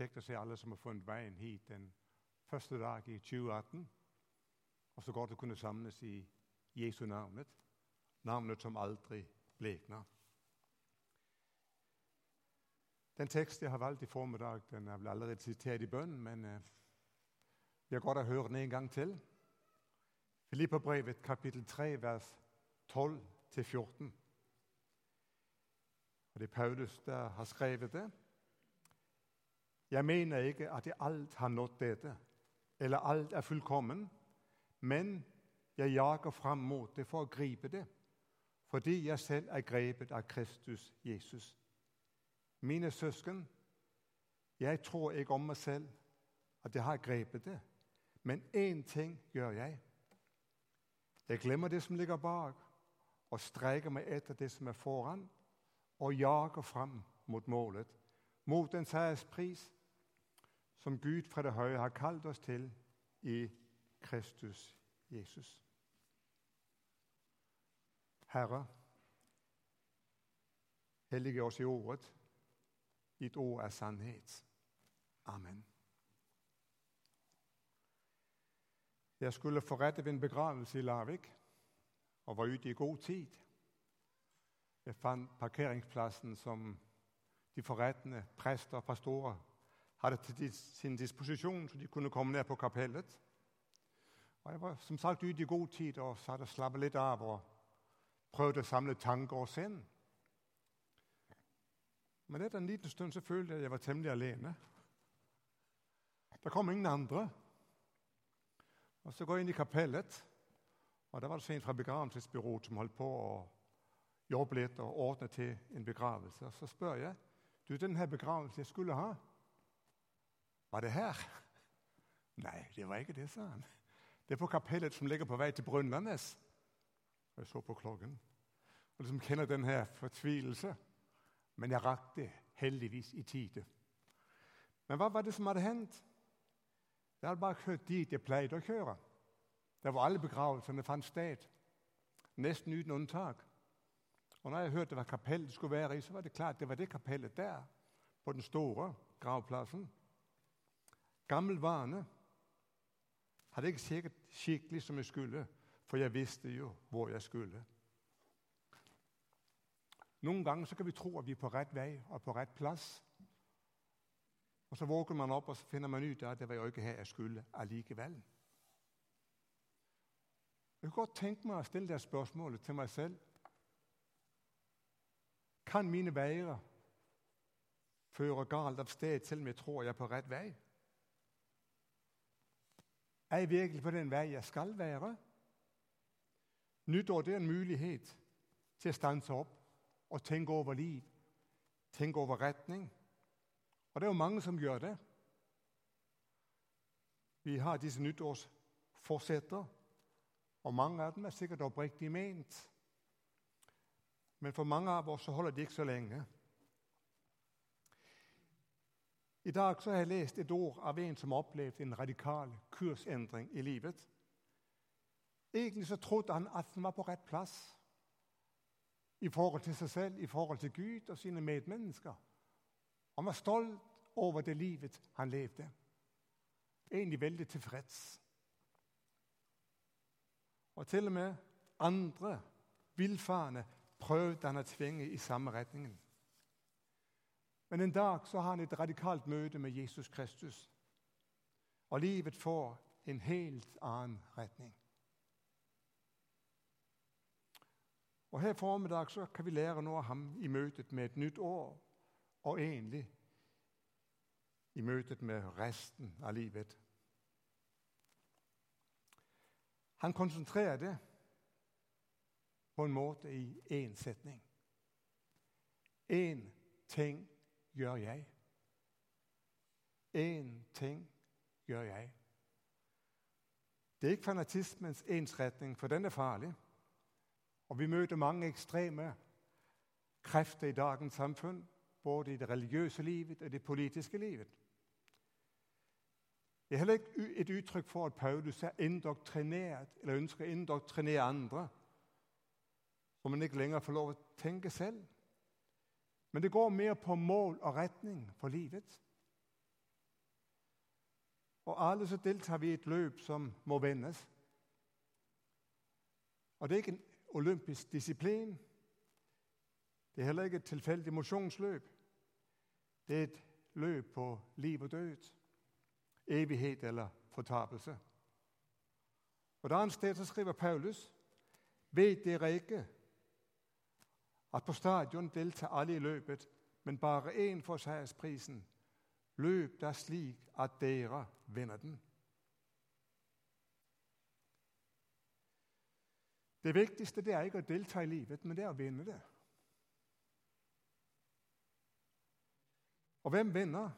kjekt å se alle som har funnet veien hit den første dag i 2018. Og så godt å kunne samles i Jesu navnet, navnet som aldri blekner. Den tekst jeg har valgt i formiddag, den er vel allerede sitert i bønnen, men eh, vi har godt å høre den en gang til. Filippabrevet kapittel 3, vers 12-14. Og Det er Paulus der har skrevet det. Jeg mener ikke at jeg alt har nådd dette, eller alt er fullkommen, men jeg jager fram mot det for å gripe det, fordi jeg selv er grepet av Kristus Jesus. Mine søsken, jeg tror ikke om meg selv at jeg har grepet det, men én ting gjør jeg. Jeg glemmer det som ligger bak, og streker meg etter det som er foran, og jager fram mot målet, mot en seierspris som Gud fra det høye har kalt oss til i Kristus Jesus. Herre, hellige oss i ordet. Ditt ord er sannhet. Amen. Jeg skulle forrette ved en begravelse i Larvik og var ute i god tid. Jeg fant parkeringsplassen som de forrettende prester og pastorer hadde til sin disposisjon, så de kunne komme ned på kapellet. Og Jeg var som sagt ute i god tid og satt og slappet litt av og prøvde å samle tanker og sinn. Men etter en liten stund så følte jeg at jeg var temmelig alene. Det kom ingen andre. Og Så går jeg inn i kapellet, og der var det en fra begravelsesbyrået som holdt på å jobbe litt og ordne til en begravelse. Og Så spør jeg du, denne begravelsen jeg skulle ha, var det her? Nei, det var ikke det, sa han. Det er på kapellet som ligger på vei til Brønnlandnes. Jeg så på klokken og liksom kjenner denne fortvilelse. Men jeg rakk det heldigvis i tide. Men hva var det som hadde hendt? Jeg hadde bare kjørt dit jeg pleide å kjøre. Der hvor alle begravelsene fant sted. Nesten uten unntak. Og når jeg hørte hva kapellet skulle være i, så var det klart det var det kapellet der. På den store gravplassen. Gammel vane. Hadde ikke sikkert skikkelig som jeg skulle, for jeg visste jo hvor jeg skulle. Noen ganger så kan vi tro at vi er på rett vei og på rett plass. Og Så våger man opp og så finner man ut at det var jo ikke her jeg skulle allikevel. Jeg kan godt tenke meg å stille det spørsmålet til meg selv. Kan mine veier føre galt av sted selv om jeg tror jeg er på rett vei? Er jeg virkelig på den vei jeg skal være? Nyttår det er en mulighet til å stanse opp og tenke over liv, tenke over retning. Og det er jo mange som gjør det. Vi har disse nyttårsforsetter, og mange av dem er sikkert oppriktig ment. Men for mange av oss så holder de ikke så lenge. I dag har jeg lest et ord av en som har opplevd en radikal kursendring i livet. Egentlig så trodde han at han var på rett plass i forhold til seg selv, i forhold til Gud og sine medmennesker. Han var stolt over det livet han levde. Egentlig veldig tilfreds. Og til og med andre villfarne prøvde han å tvinge i samme retningen. Men en dag så har han et radikalt møte med Jesus Kristus. Og livet får en helt annen retning. Og Her formiddag så kan vi lære noe av ham i møtet med et nytt år, og egentlig i møtet med resten av livet. Han konsentrerer det på en måte i én setning. Én ting gjør jeg. Én ting gjør jeg. Det er ikke fanatismens ensretning, for den er farlig. Og vi møter mange ekstreme krefter i dagens samfunn, både i det religiøse livet og det politiske livet. Det er heller ikke et uttrykk for at Paulus er indoktrinert eller ønsker å indoktrinere andre, som man ikke lenger får lov å tenke selv. Men det går mer på mål og retning for livet. Og alle så deltar vi i et løp som må vendes. Og det er ikke en olympisk disiplin. Det er heller ikke et tilfeldig mosjonsløp. Det er et løp på liv og død. Evighet eller fortapelse. Og Et annet sted så skriver Paulus Vet dere ikke at på stadion deltar alle i løpet, men bare én får seiersprisen? Løp da slik at dere vinner den. Det viktigste det er ikke å delta i livet, men det er å vinne det. Og hvem vinner?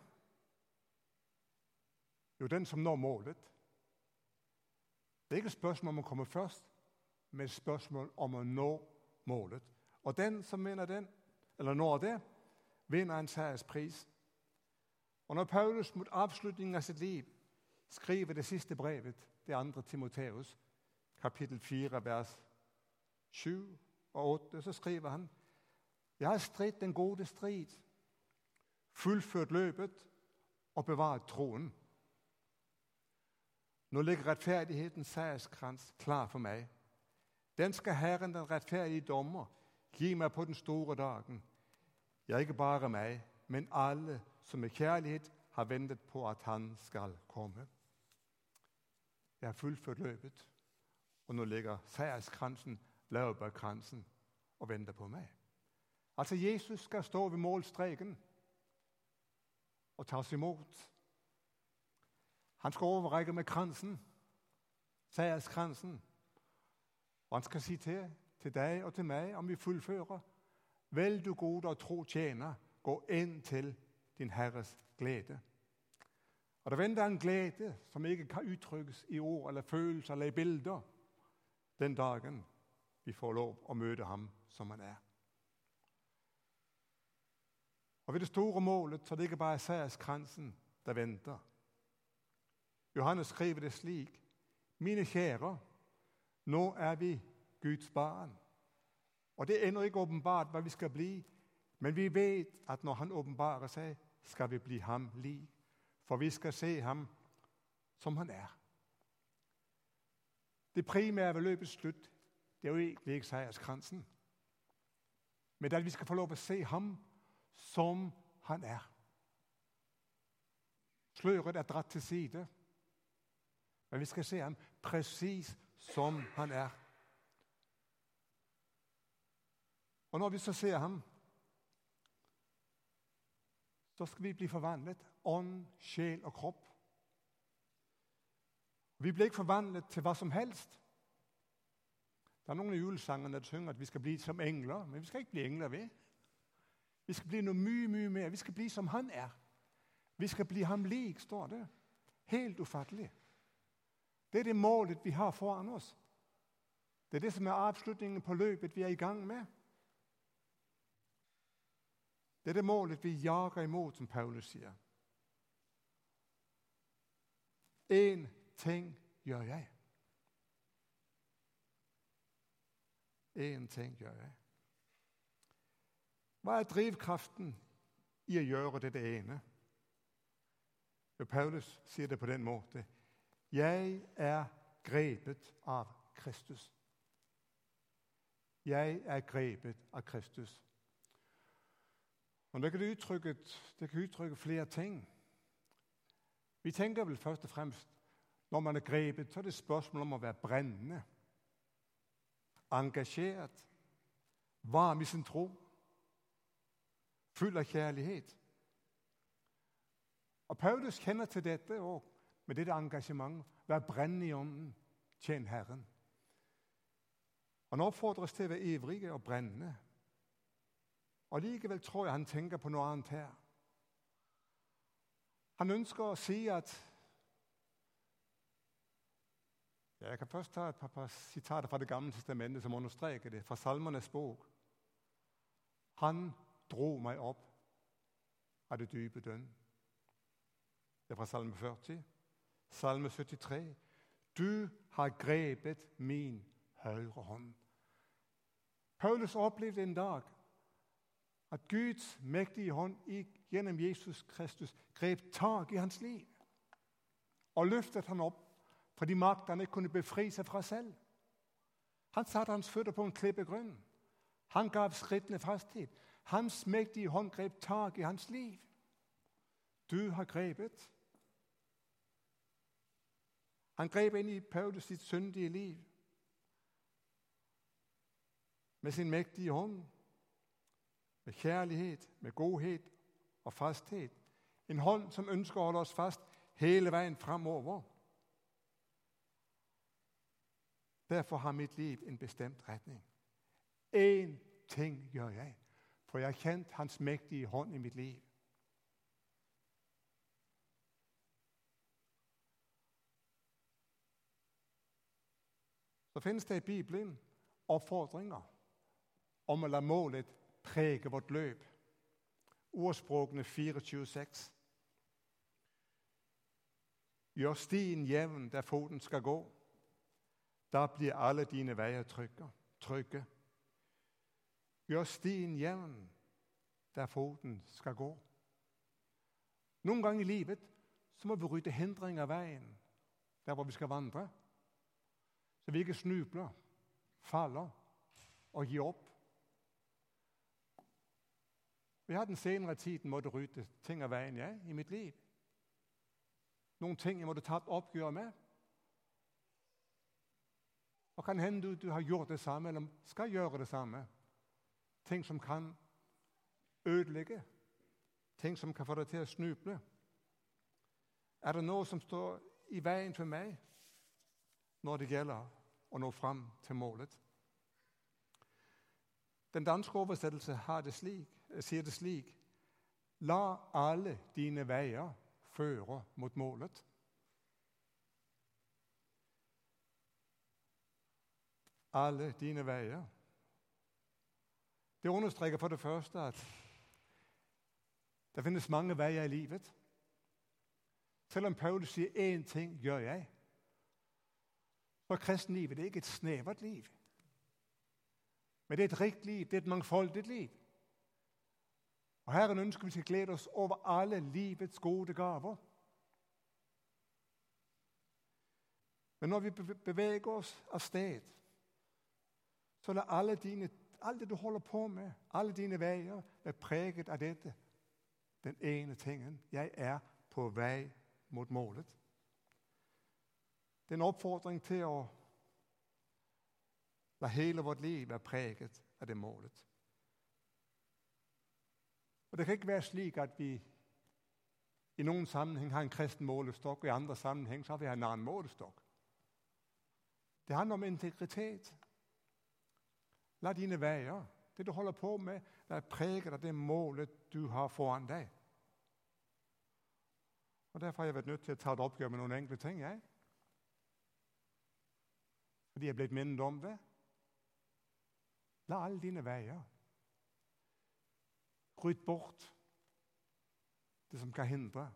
Jo, den som når målet. Det er ikke et spørsmål om å komme først, men et spørsmål om å nå målet. Og den som vinner den, eller når det, vinner en seierspris. Og når Paulus mot avslutningen av sitt liv skriver det siste brevet, det andre Timoteus, kapittel 4, vers 7 og 8, så skriver han Jeg har stridd den gode strid, fullført løpet og bevaret troen. Nå ligger rettferdighetens seierskrans klar for meg. Den skal Herren, den rettferdige dommer, gi meg på den store dagen. Ja, ikke bare meg, men alle som med kjærlighet har ventet på at han skal komme. Jeg har fullført løpet, og nå ligger seierskransen laurbærkransen og venter på meg. Altså, Jesus skal stå ved målstreken og tas imot. Han skal overrekke med kransen, seierskransen. Og han skal si til, til deg og til meg, om vi fullfører Vel, du gode og tro tjener, gå inn til din Herres glede. Og Det venter en glede som ikke kan uttrykkes i ord eller følelser eller i bilder den dagen vi får lov å møte ham som han er. Og Ved det store målet så ligger bare seierskransen der venter. Johannes skriver det slik.: Mine kjære, nå er vi Guds barn. Og Det er ennå ikke åpenbart hva vi skal bli, men vi vet at når Han åpenbarer seg, skal vi bli ham lik. For vi skal se ham som han er. Det primære ved løpets slutt det er jo egentlig ikke seierskransen. Men at vi skal få lov å se ham som han er. Sløret er dratt til side, men vi skal se ham presis som han er. Og når vi så ser ham, så skal vi bli forvandlet ånd, sjel og kropp. Vi blir ikke forvandlet til hva som helst. Det er noen av julesangene der synger at vi skal bli som engler, men vi skal ikke bli engler ved. Vi skal bli noe mye, mye mer. Vi skal bli som han er. Vi skal bli ham lik, står det. Helt ufattelig. Det er det målet vi har foran oss. Det er det som er avslutningen på løpet vi er i gang med. Det er det målet vi jager imot, som Paulus sier. Én ting gjør jeg. Én ting gjør jeg. Hva er drivkraften i å gjøre det, det ene? Jo, Paulus sier det på den måten. Jeg er grepet av Kristus. Jeg er grepet av Kristus. Og Det kan uttrykke, det kan uttrykke flere ting. Vi tenker vel først og fremst når man er grepet, så er det spørsmål om å være brennende engasjert, varm i sin tro, full av kjærlighet. Og Paulus kjenner til dette òg, med dette engasjementet. Vær brennende i ånden, tjen Herren. Han oppfordres til å være ivrige og brennende. Og Likevel tror jeg han tenker på noe annet her. Han ønsker å si at Ja, jeg kan først ta et par, par sitater fra Det gamle testamentet som understreker det, fra Salmenes bok. Han dro meg opp av det dype dønn. Det er fra Salme 40. Salme 73. Du har grepet min høyre hånd. Paulus opplevde en dag at Guds mektige hånd gjennom Jesus Kristus grep tak i hans liv. og løftet han opp fordi han ikke kunne befri seg fra selv. Han satte hans føtter på en klippegrunn. Han gav skrittene fasthet. Hans mektige hånd grep tak i hans liv. Du har grepet. Han grep inn i Paulus sitt syndige liv med sin mektige hånd, med kjærlighet, med godhet og fasthet. En hånd som ønsker å holde oss fast hele veien framover. Derfor har mitt liv en bestemt retning. Én ting gjør jeg, for jeg har kjent Hans mektige hånd i mitt liv. Så finnes det i Bibelen oppfordringer om å la målet prege vårt løp. Ordspråkene 4.26. Gjør stien jevn der foten skal gå. Da blir alle dine veier trygge. Gjør stien jevn der foten skal gå. Noen ganger i livet så må vi rydde hindringer av veien der hvor vi skal vandre, så vi ikke snubler, faller og gir opp. Vi har den senere tiden måttet rydde ting av veien jeg, i mitt liv. Noen ting jeg måtte tatt oppgjør med. Og kan hende du, du har gjort det samme, eller skal gjøre det samme. Ting som kan ødelegge. Ting som kan få deg til å snuble. Er det noe som står i veien for meg når det gjelder å nå fram til målet? Den danske oversettelse det slik, sier det slik La alle dine veier føre mot målet. Alle dine veier. Det understreker for det første at det finnes mange veier i livet. Selv om Paulus sier én ting gjør jeg, så er kristenlivet ikke et snevert liv. Men det er et rikt liv, det er et mangfoldig liv. Og Herren ønsker vi skal glede oss over alle livets gode gaver. Men når vi beveger oss av sted, så la alle dine, alt det du holder på med, alle dine veier, være preget av dette. Den ene tingen jeg er på vei mot målet. Det er en oppfordring til å la hele vårt liv være preget av det målet. Og Det kan ikke være slik at vi i noen sammenheng har en kristen målestokk, og i andre sammenheng så har vi en annen målestokk. Det handler om integritet. La dine veier, det du holder på med, være preget av det målet du har foran deg. Og Derfor har jeg vært nødt til å ta et oppgjør med noen enkle ting. jeg. Fordi jeg er blitt minnet om det. La alle dine veier Rydd bort det som kan hindre.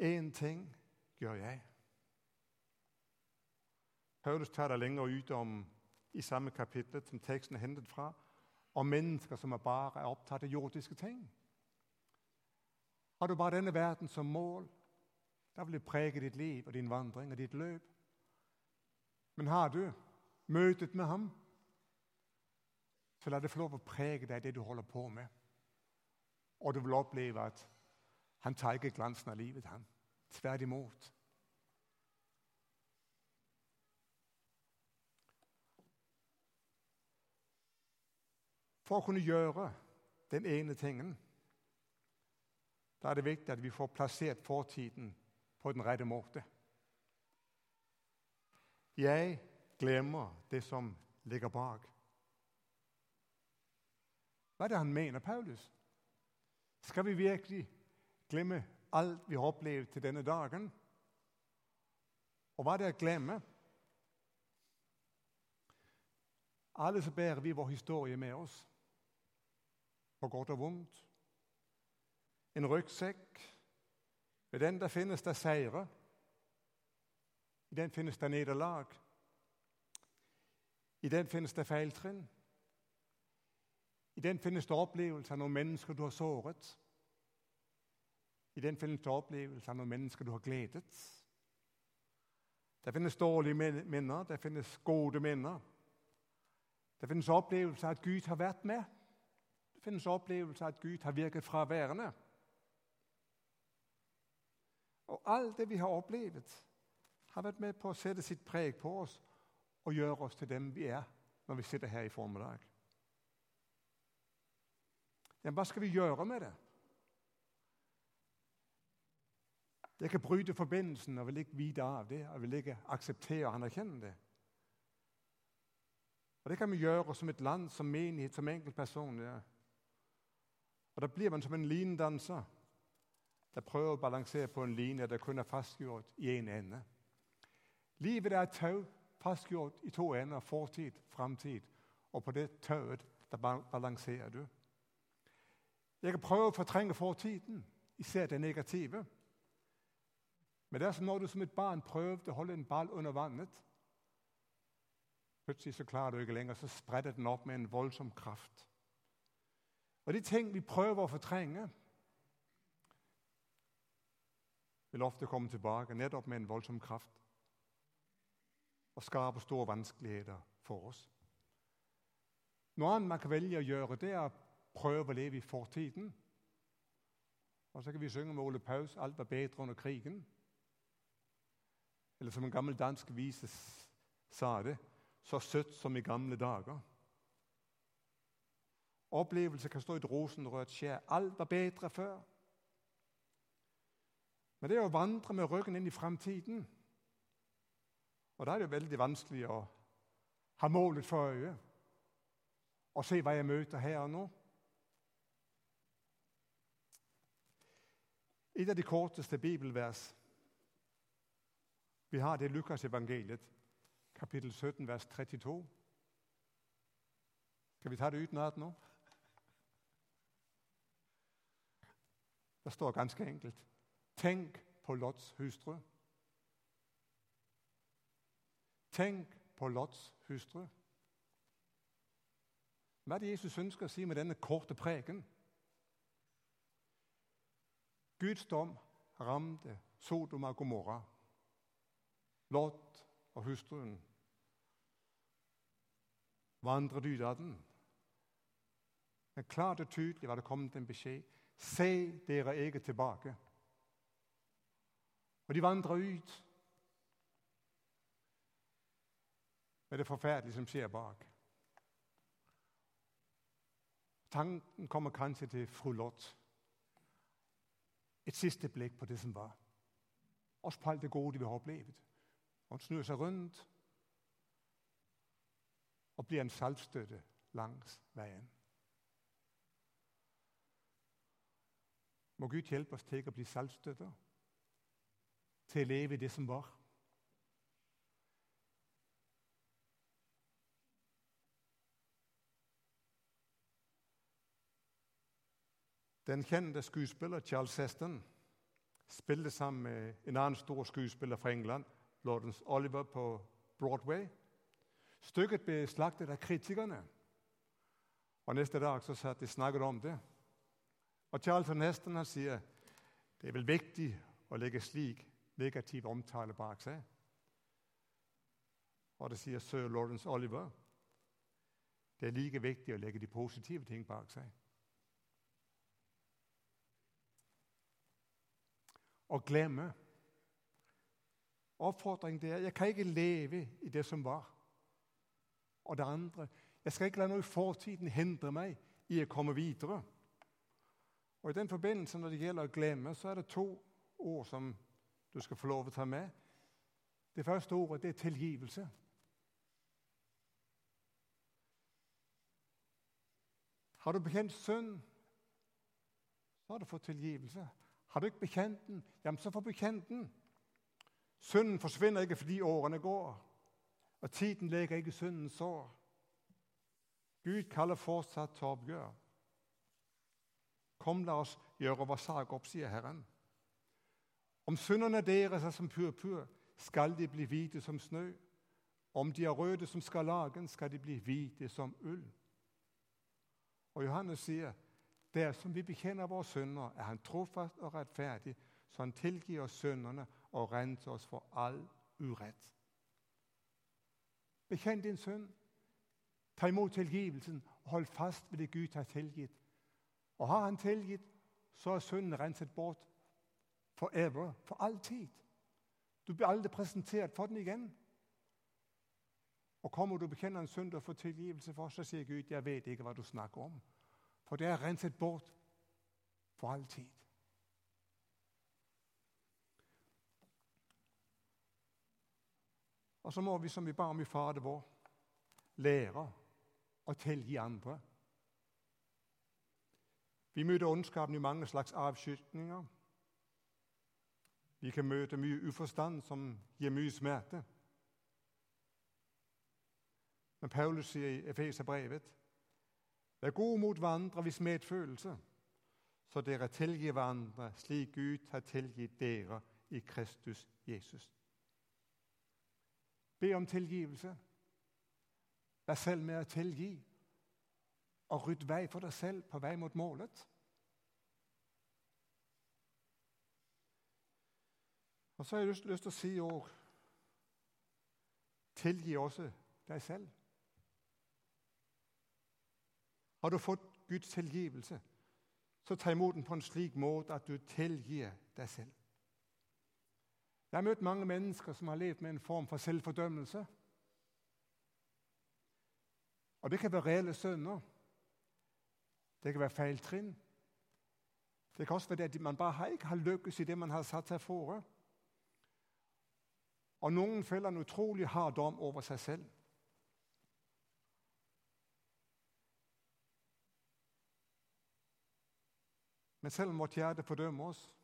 Én ting gjør jeg. Paulus tar det lenger ut om i samme kapittel som teksten er hentet fra, om mennesker som er bare er opptatt av jordiske ting. Har du bare denne verden som mål, da vil det prege ditt liv og din vandring og ditt løp. Men har du møtet med ham, så la det få lov å prege deg, det du holder på med. Og du vil oppleve at han tar ikke glansen av livet, han. Tvert imot. For å kunne gjøre den ene tingen da er det viktig at vi får plassert fortiden på den rette måte. Jeg glemmer det som ligger bak. Hva er det han mener, Paulus? Skal vi virkelig glemme alt vi har opplevd til denne dagen? Og hva er det å glemme? Alle så bærer vi vår historie med oss, på godt og vondt. En ryggsekk. Ved den der finnes det seire. I den finnes det nederlag. I den finnes det feiltrinn. I den finnes det opplevelser av noen mennesker du har såret. I den finnes det opplevelser av noen mennesker du har gledet. Der finnes dårlige minner, der finnes gode minner. Det finnes opplevelser av at Gud har vært med. Det finnes opplevelser av at Gud har virket fraværende. Og alt det vi har opplevd, har vært med på å sette sitt preg på oss og gjøre oss til dem vi er når vi sitter her i formiddag. Ja, hva skal vi gjøre med det? Det kan bryte forbindelsen og vil ikke vite av det. og vil ikke akseptere og anerkjenne det. Og Det kan vi gjøre som et land, som menighet, som enkeltperson. Ja. Og Da blir man som en lindanser der prøver å balansere på en linje der kun er fastgjort i én ende. Livet er et tau fastgjort i to ender, fortid, framtid. Og på det tauet der balanserer du. Jeg kan prøve å fortrenge fortiden, især det negative. Men det er som når du som et barn prøvde å holde en ball under vannet. Plutselig så klarer du ikke lenger, så spredder den opp med en voldsom kraft. Og De ting vi prøver å fortrenge, vil ofte komme tilbake nettopp med en voldsom kraft og skape store vanskeligheter for oss. Noe annet man kan velge å gjøre, det er prøve å leve i fortiden. Og så kan vi synge med Ole Paus 'Alt var bedre under krigen'. Eller som en gammel dansk vise sa det så søtt som i gamle dager. Opplevelse kan stå i et rosenrødt skjær. Alt var bedre før. Men det er å vandre med ryggen inn i framtiden. Og da er det veldig vanskelig å ha målet for øye og se hva jeg møter her og nå. Et av de korteste bibelvers vi har, det er Lukas evangeliet, kapittel 17, vers 32. Skal vi ta det utenat nå? Det står ganske enkelt Tenk på Lots hustru. Tenk på Lots hustru. Hva er det Jesus ønsker å si med denne korte preken? Guds dom ramte Sodom og Gomorra. Lot og hustruen vandret ut av den. Men klart og tydelig var det kommet en beskjed. Se dere ikke tilbake. Og de vandrer ut med det forferdelige som skjer bak. Tanken kommer kanskje til fru Lot. Et siste blikk på det som var. Også på alt det gode vi har opplevd. Og han snur seg rundt og blir en saltstøtte langs veien. Må Gud hjelpe oss til å bli saltstøtter, til å leve i det som var. Den kjente skuespiller Charles Heston spilte sammen med en annen stor skuespiller fra England, Lawrence Oliver, på Broadway. Stykket ble slaktet av kritikerne. Og Neste dag så satt de snakket om det. Og Charlton Heston han sier det er vel viktig å legge slik negativ omtale bak seg. Og det sier sir Lawrence Oliver. Det er like viktig å legge de positive ting bak seg. Å glemme. Oppfordringen er jeg kan ikke leve i det som var. Og det andre jeg skal ikke la noe i fortiden hindre meg i å komme videre. Og I den forbindelse, når det gjelder å glemme, så er det to ord som du skal få lov å ta med. Det første ordet det er tilgivelse. Har du bekjent synd, så har du fått tilgivelse. Har du ikke bekjent den, jamen så få bekjent den. Synden forsvinner ikke fordi årene går, og tiden leker ikke syndens sår. Gud kaller fortsatt til oppgjør. Kom, la oss gjøre vår sak opp, sier Herren. Om syndene deres er som purpur, skal de bli hvite som snø. Om de er røde som skarlagen, skal de bli hvite som ull. Og Johannes sier, Dersom vi bekjenner våre synder, er han trofast og rettferdig, så han tilgir oss syndene og renser oss for all urett. Bekjenn din synd. Ta imot tilgivelsen og hold fast ved det Gud har tilgitt. Og har Han tilgitt, så er synden renset bort forever, for all tid. Du blir aldri presentert for den igjen. Og kommer du og bekjenner en synd og får tilgivelse for, så sier Gud, 'Jeg vet ikke hva du snakker om'. For det er renset bort for all tid. Og så må vi, som vi ba om i Fader vår, lære å tilgi andre. Vi møter ondskapen i mange slags avskytninger. Vi kan møte mye uforstand som gir mye smerte. Men Paulus sier i Efeserbrevet Vær gode mot hverandre hvis medfølelse, så dere tilgir hverandre slik Gud har tilgitt dere i Kristus Jesus. Be om tilgivelse. Vær selv med å tilgi. Og rydd vei for deg selv på vei mot målet. Og så har jeg lyst, lyst til å si òg Tilgi også deg selv. Har du fått Guds tilgivelse, så ta imot den på en slik måte at du tilgir deg selv. Jeg har møtt mange mennesker som har levd med en form for selvfordømmelse. Og Det kan være reelle sønner. Det kan være feil trinn. Det kan også være at man bare ikke har lykkes i det man har satt seg fore. Og noen føler en utrolig hard dom over seg selv. Men selv om vårt hjerte fordømmer oss,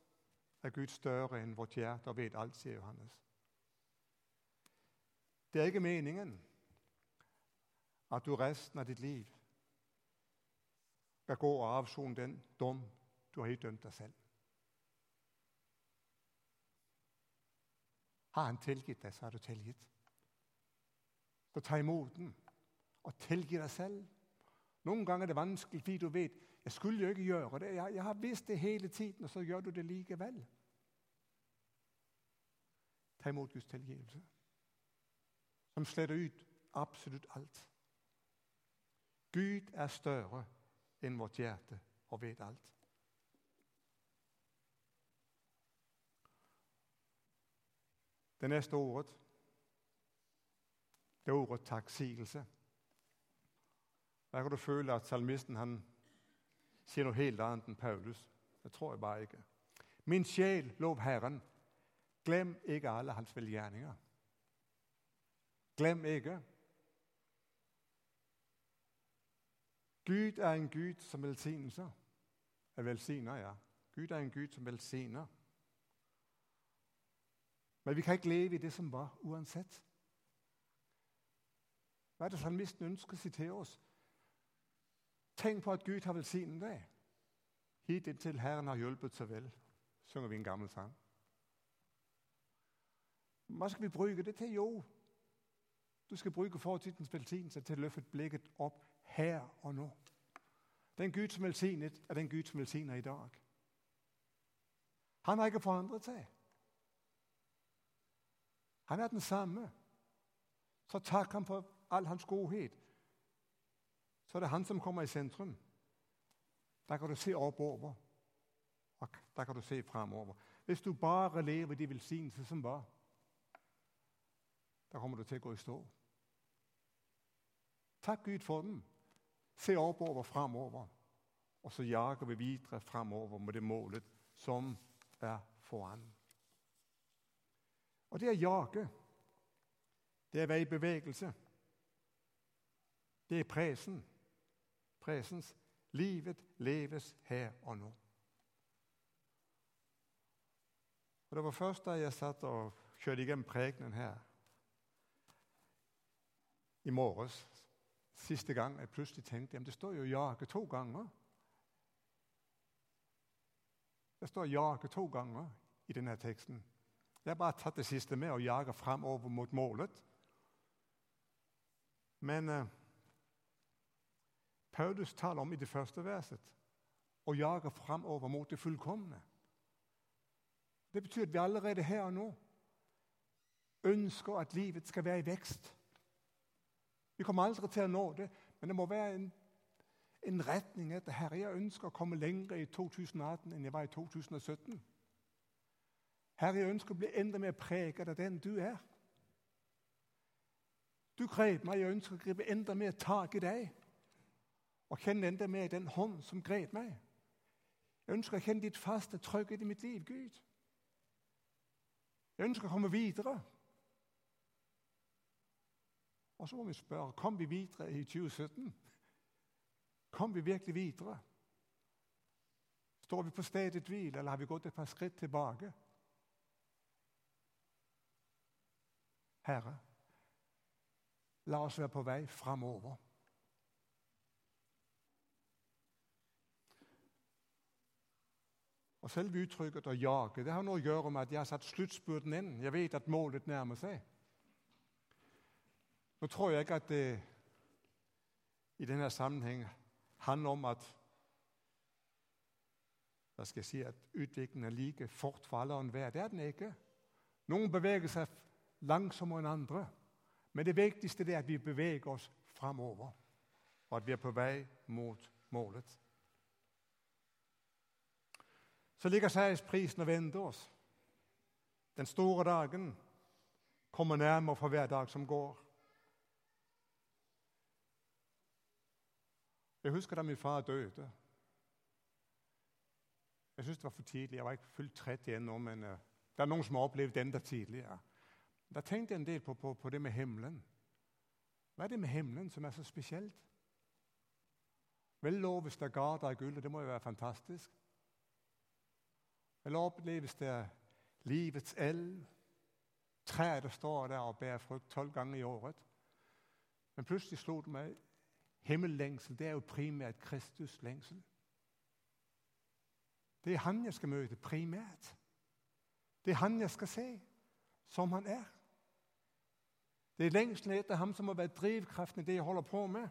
er Gud større enn vårt hjerte og vet alt, sier Johannes. Det er ikke meningen at du resten av ditt liv skal gå og avsone den dom du har idømt deg selv. Har Han tilgitt deg, så har du tilgitt. Så ta imot den og tilgi deg selv. Noen ganger er det vanskelig fordi du vet jeg skulle jo ikke gjøre det. Jeg, jeg har visst det hele tiden, og så gjør du det likevel. Ta imot Guds tilgivelse, som sletter ut absolutt alt. Gud er større enn vårt hjerte og vet alt. Det neste ordet det er ordet takksigelse. Der kan du føle at salmisten han sier noe helt annet enn Paulus. Det tror jeg bare ikke. Min sjel, lov Herren. Glem ikke alle hans velgjerninger. Glem ikke. Gud er en Gud som velsignelser. Er velsigner, ja. Gud er en Gud som velsigner. Men vi kan ikke leve i det som var, uansett. Hva er det salmisten ønsker å til oss? Tenk på at Gud har velsignet deg. Hit inntil Herren har hjulpet så vel, synger vi en gammel sang. Hva skal vi bruke det til? Jo, du skal bruke fortidens velsignelse til å løfte blikket opp her og nå. Den Gud som velsignet, er den Gud som velsigner i dag. Han har ikke forandret seg. Han er den samme. Så takk ham for all hans godhet så er det han som kommer i sentrum. Der kan du se oppover, og der kan du se framover. Hvis du bare lever de velsignelser som var, da kommer du til å gå i stå. Takk Gud for den. Se oppover, framover. Og så jager vi videre framover med det målet som er foran. Og det å jage, det er å være i bevegelse. Det er presen presens. Livet leves her og nå. Og Det var først da jeg satt og kjørte igjen prekenen her i morges, siste gang jeg plutselig tenkte at det står jo 'jage' to ganger. Det står 'jage' to ganger i denne teksten. Jeg har bare tatt det siste med og jager framover mot målet. Men uh, Paulus taler om i det første verset og jager framover mot det fullkomne. Det betyr at vi allerede her og nå ønsker at livet skal være i vekst. Vi kommer aldri til å nå det, men det må være en, en retning etter Herre. Jeg ønsker å komme lenger i 2018 enn jeg var i 2017. Herre, jeg ønsker å bli enda mer preget av den du er. Du grep meg, jeg ønsker å gripe enda mer tak i deg. Og kjenne enda mer den hånd som grep meg. Jeg ønsker å kjenne ditt faste trygghet i mitt liv, Gud. Jeg ønsker å komme videre. Og så må vi spørre kom vi videre i 2017. Kom vi virkelig videre? Står vi på stedet hvil, eller har vi gått et par skritt tilbake? Herre, la oss være på vei framover. Og Selve uttrykket 'å jage' det har noe å gjøre med at jeg har satt sluttspurten inn. Jeg vet at målet nærmer seg. Nå tror jeg ikke at det i denne sammenheng handler om at hva skal jeg si, at utviklingen er like fort for alle og enhver. Det er den ikke. Noen beveger seg langsommere enn andre. Men det viktigste er at vi beveger oss framover, og at vi er på vei mot målet. Så ligger seiersprisen og venter oss. Den store dagen kommer nærmere for hver dag som går. Jeg husker da min far døde. Jeg syntes det var for tidlig. Jeg var ikke fullt 30 ennå, men uh, det er noen som har opplevd enda tidligere. Da tenkte jeg en del på, på, på, det med himmelen. Hva er det med himmelen som er så spesielt? Vel, loves det garder av gull, det må jo være fantastisk. Eller oppleves det livets elv, der står der og bærer frukt tolv ganger i året? Men plutselig slo det meg Himmellengsel det er jo primært Kristus lengsel. Det er han jeg skal møte primært. Det er han jeg skal se som han er. Det er lengselen etter ham som må være drivkraften i det jeg holder på med.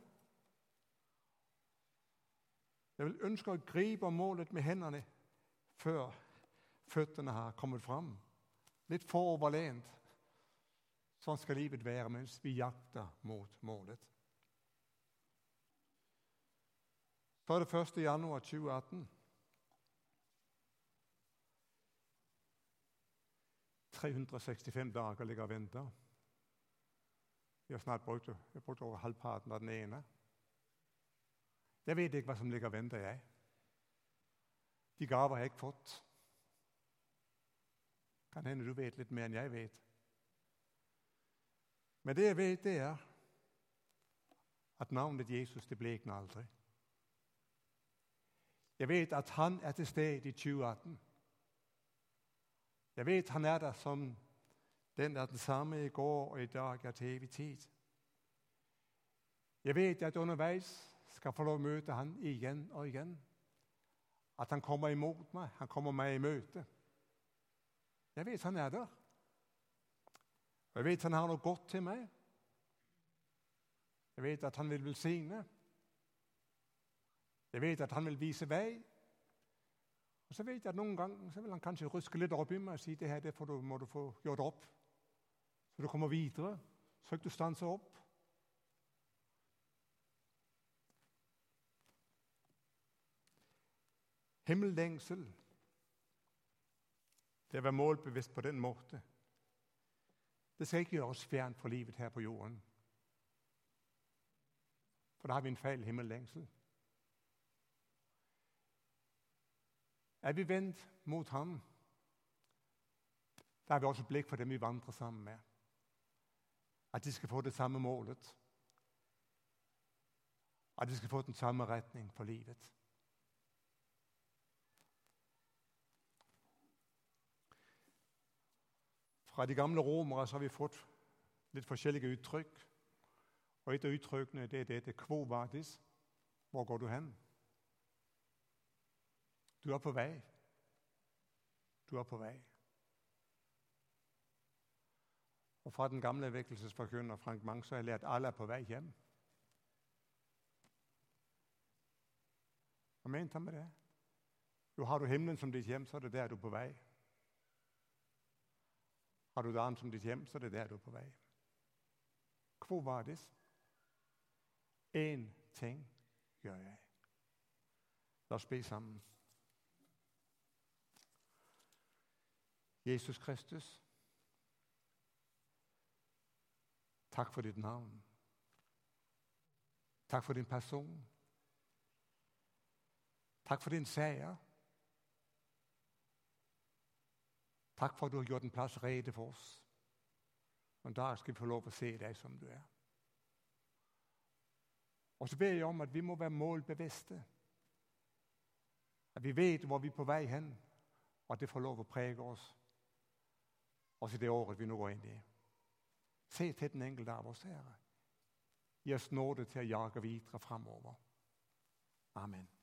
Jeg vil ønske å gripe målet med hendene før føttene har kommet fram. Litt foroverlent. Sånn skal livet være mens vi jakter mot målet. Så er det 1. januar 2018. 365 dager ligger og venter. Vi har snart brukt, jeg brukt over halvparten av den ene. Jeg vet ikke hva som ligger og venter, jeg. De gaver har jeg ikke fått. Kan hende du vet litt mer enn jeg vet. Men det jeg vet, det er at navnet Jesus det blekner aldri. Jeg vet at han er til stede i 2018. Jeg vet han er der som den er den samme i går og i dag er til evig tid. Jeg vet at underveis skal få lov å møte han igjen og igjen. At han kommer imot meg, han kommer meg i møte. Jeg vet han er der. Jeg vet han har noe godt til meg. Jeg vet at han vil velsigne. Jeg vet at han vil vise vei. Og så vet jeg at Noen ganger så vil han kanskje ruske litt opp i meg og si det her det du, må du få gjort opp. Så du kommer videre. Så du stanser opp. Himmellengsel, det å være målbevisst på den måte, det skal ikke gjøre oss fjernt fra livet her på jorden. For da har vi en feil himmellengsel. Er vi vendt mot ham, da har vi også blikk for dem vi vandrer sammen med. At de skal få det samme målet. At de skal få den samme retning for livet. Fra de gamle romere så har vi fått litt forskjellige uttrykk. Og Et av uttrykkene det er dette Quo vadis? Hvor går du hen? Du er på vei. Du er på vei. Og Fra den gamle vekkelsesforkynner Frank Mang så har jeg lært alle er på vei hjem. Hva mente han med det? Jo, har du himmelen som ditt hjem, så er det der du er på vei. Har du dagen som ditt hjem, så er det der du er på vei. Hvor var det? Én ting gjør jeg. La oss be sammen. Jesus Kristus, takk for ditt navn. Takk for din person. Takk for din seier. Takk for at du har gjort en plass rede for oss. Og en dag skal vi få lov å se deg som du er. Og så ber jeg om at vi må være målbevisste. At vi vet hvor vi er på vei hen, og at det får lov å prege oss også i det året vi nå går inn i. Se til den enkelte av oss, Herre. Gi oss nåde til å jage videre framover. Amen.